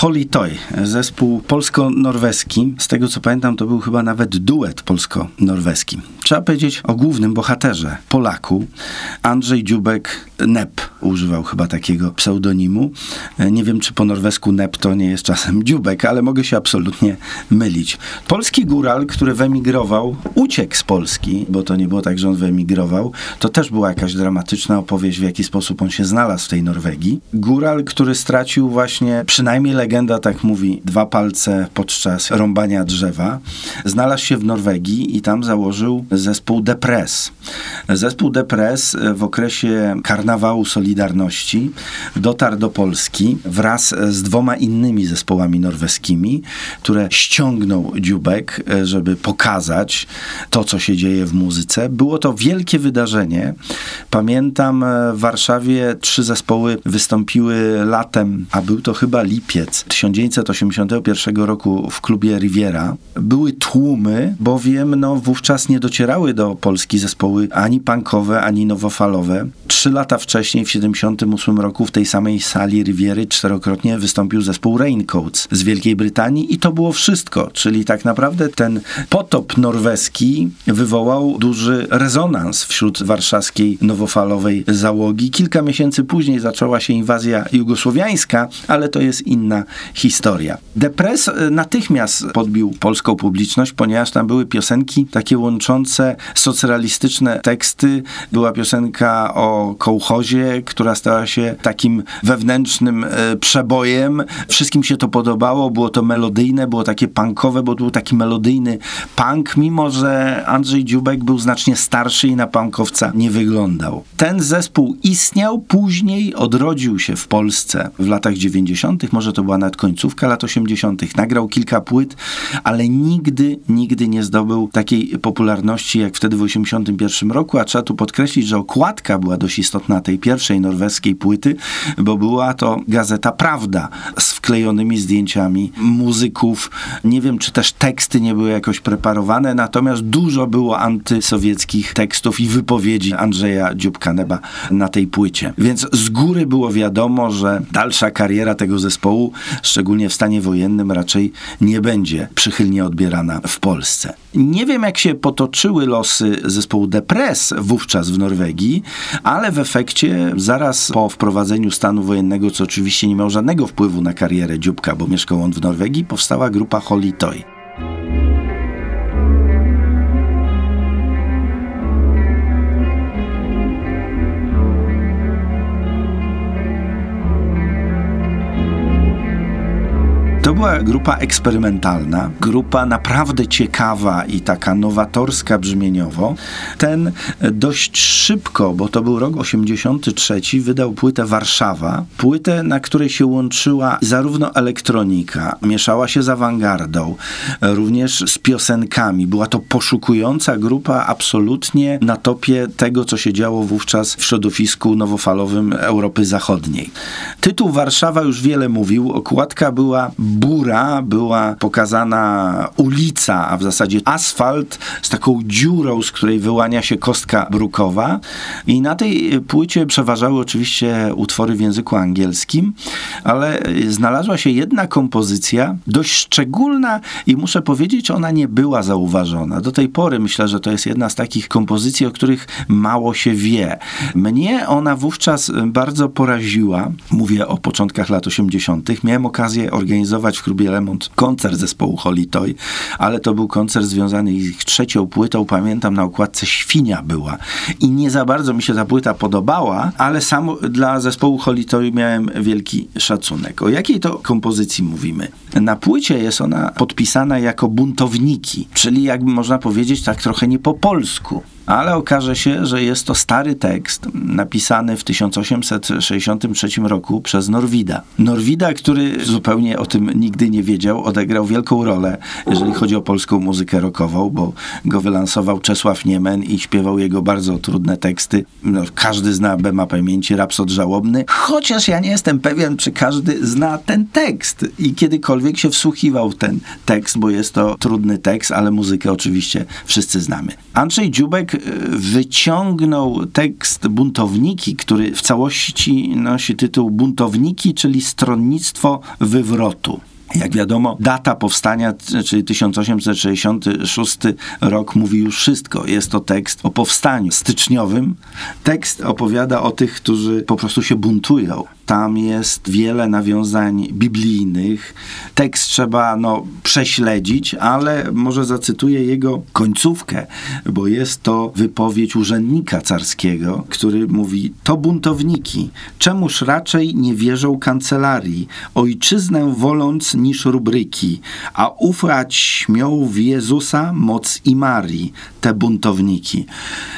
Holy Toy, zespół polsko-norweski. Z tego co pamiętam, to był chyba nawet duet polsko-norweski. Trzeba powiedzieć o głównym bohaterze, Polaku. Andrzej Dziubek Nep używał chyba takiego pseudonimu. Nie wiem, czy po norwesku Nep to nie jest czasem Dziubek, ale mogę się absolutnie mylić. Polski góral, który wyemigrował, uciekł z Polski, bo to nie było tak, że on wyemigrował. To też była jakaś dramatyczna opowieść, w jaki sposób on się znalazł w tej Norwegii. Góral, który stracił właśnie przynajmniej legenda tak mówi, dwa palce podczas rąbania drzewa. Znalazł się w Norwegii i tam założył zespół Depres. Zespół Depres w okresie karnawału Solidarności dotarł do Polski wraz z dwoma innymi zespołami norweskimi, które ściągnął Dziubek, żeby pokazać to, co się dzieje w muzyce. Było to wielkie wydarzenie. Pamiętam w Warszawie trzy zespoły wystąpiły latem, a był to chyba lipiec 1981 roku w klubie Riviera. Były tłumy, bowiem no, wówczas nie docierały do Polski zespoły ani punkowe, ani nowofalowe. Trzy lata wcześniej, w 1978 roku, w tej samej sali Riviery czterokrotnie wystąpił zespół Raincoats z Wielkiej Brytanii i to było wszystko. Czyli tak naprawdę ten potop norweski wywołał duży rezonans wśród warszawskiej nowofalowej załogi. Kilka miesięcy później zaczęła się inwazja jugosłowiańska, ale to jest inna historia. Depres e, natychmiast podbił polską publiczność, ponieważ tam były piosenki takie łączące socrealistyczne teksty. Była piosenka o kołchozie, która stała się takim wewnętrznym e, przebojem. Wszystkim się to podobało, było to melodyjne, było takie punkowe, bo był taki melodyjny punk, mimo że Andrzej Dziubek był znacznie starszy i na punkowca nie wyglądał. Ten zespół istniał, później odrodził się w Polsce w latach 90., może to była nawet końcówka lat 80., nagrał kilka płyt, ale nigdy, nigdy nie zdobył takiej popularności jak wtedy w 81 roku, a trzeba tu podkreślić, że okładka była dość istotna tej pierwszej norweskiej płyty, bo była to gazeta Prawda z wklejonymi zdjęciami muzyków. Nie wiem, czy też teksty nie były jakoś preparowane, natomiast dużo było antysowieckich tekstów i wypowiedzi Andrzeja Dziubkaneba na tej płycie. Więc z góry było wiadomo, że dalsza kariera tego zespołu szczególnie w stanie wojennym, raczej nie będzie przychylnie odbierana w Polsce. Nie wiem, jak się potoczyły losy zespołu Depres wówczas w Norwegii, ale w efekcie zaraz po wprowadzeniu stanu wojennego, co oczywiście nie miało żadnego wpływu na karierę Dziubka, bo mieszkał on w Norwegii, powstała grupa Holy była grupa eksperymentalna, grupa naprawdę ciekawa i taka nowatorska brzmieniowo. Ten dość szybko, bo to był rok 83, wydał płytę Warszawa, płytę, na której się łączyła zarówno elektronika, mieszała się z awangardą, również z piosenkami. Była to poszukująca grupa absolutnie na topie tego, co się działo wówczas w środowisku nowofalowym Europy Zachodniej. Tytuł Warszawa już wiele mówił, okładka była bura była pokazana ulica, a w zasadzie asfalt z taką dziurą, z której wyłania się kostka brukowa. I na tej płycie przeważały oczywiście utwory w języku angielskim, ale znalazła się jedna kompozycja, dość szczególna i muszę powiedzieć, ona nie była zauważona. Do tej pory myślę, że to jest jedna z takich kompozycji, o których mało się wie. Mnie ona wówczas bardzo poraziła. Mówię o początkach lat 80. Miałem okazję organizować w klubie Lemont koncert zespołu Holy Toy, ale to był koncert związany z ich trzecią płytą. Pamiętam, na układce Świnia była. I nie za bardzo mi się ta płyta podobała, ale sam dla zespołu Holy Toy miałem wielki szacunek. O jakiej to kompozycji mówimy? Na płycie jest ona podpisana jako buntowniki, czyli jakby można powiedzieć tak trochę nie po polsku ale okaże się, że jest to stary tekst napisany w 1863 roku przez Norwida. Norwida, który zupełnie o tym nigdy nie wiedział, odegrał wielką rolę, jeżeli chodzi o polską muzykę rockową, bo go wylansował Czesław Niemen i śpiewał jego bardzo trudne teksty. No, każdy zna Bema Pamięci, Rapsod Żałobny, chociaż ja nie jestem pewien, czy każdy zna ten tekst i kiedykolwiek się wsłuchiwał w ten tekst, bo jest to trudny tekst, ale muzykę oczywiście wszyscy znamy. Andrzej Dziubek wyciągnął tekst Buntowniki, który w całości nosi tytuł Buntowniki, czyli stronnictwo wywrotu. Jak wiadomo, data powstania, czyli 1866 rok, mówi już wszystko. Jest to tekst o powstaniu styczniowym. Tekst opowiada o tych, którzy po prostu się buntują. Tam jest wiele nawiązań biblijnych. Tekst trzeba no, prześledzić, ale może zacytuję jego końcówkę, bo jest to wypowiedź urzędnika carskiego, który mówi: To buntowniki, czemuż raczej nie wierzą kancelarii, ojczyznę woląc niż rubryki, a ufać śmią w Jezusa moc i Marii, te buntowniki.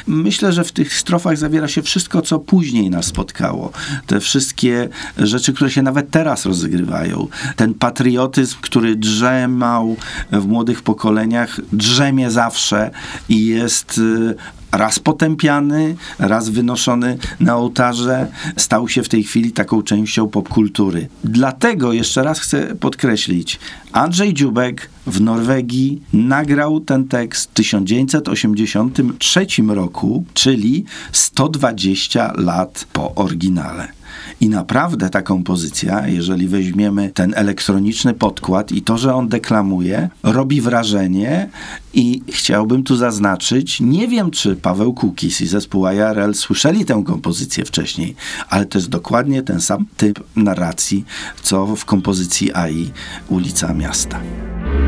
Myślę, że w tych strofach zawiera się wszystko, co później nas spotkało. Te wszystkie rzeczy, które się nawet teraz rozgrywają. Ten patriotyzm, który drzemał w młodych pokoleniach, drzemie zawsze i jest y, raz potępiany, raz wynoszony na ołtarze, stał się w tej chwili taką częścią popkultury. Dlatego jeszcze raz chcę podkreślić, Andrzej Dziubek w Norwegii nagrał ten tekst w 1983 roku, czyli 120 lat po oryginale. I naprawdę ta kompozycja, jeżeli weźmiemy ten elektroniczny podkład i to, że on deklamuje, robi wrażenie i chciałbym tu zaznaczyć, nie wiem, czy Paweł Kukis i zespół IRL słyszeli tę kompozycję wcześniej, ale to jest dokładnie ten sam typ narracji, co w kompozycji AI Ulica Miasta.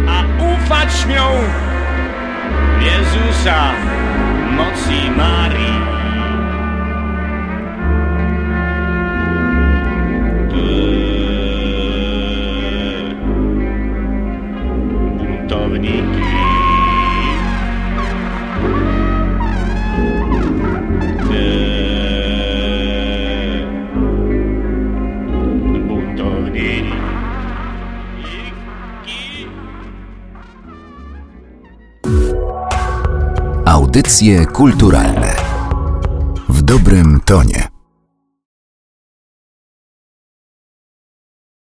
A ufać śmią Jezusa, mocy Marii. Buntowniki Buntowniki Audycje kulturalne. W dobrym tonie.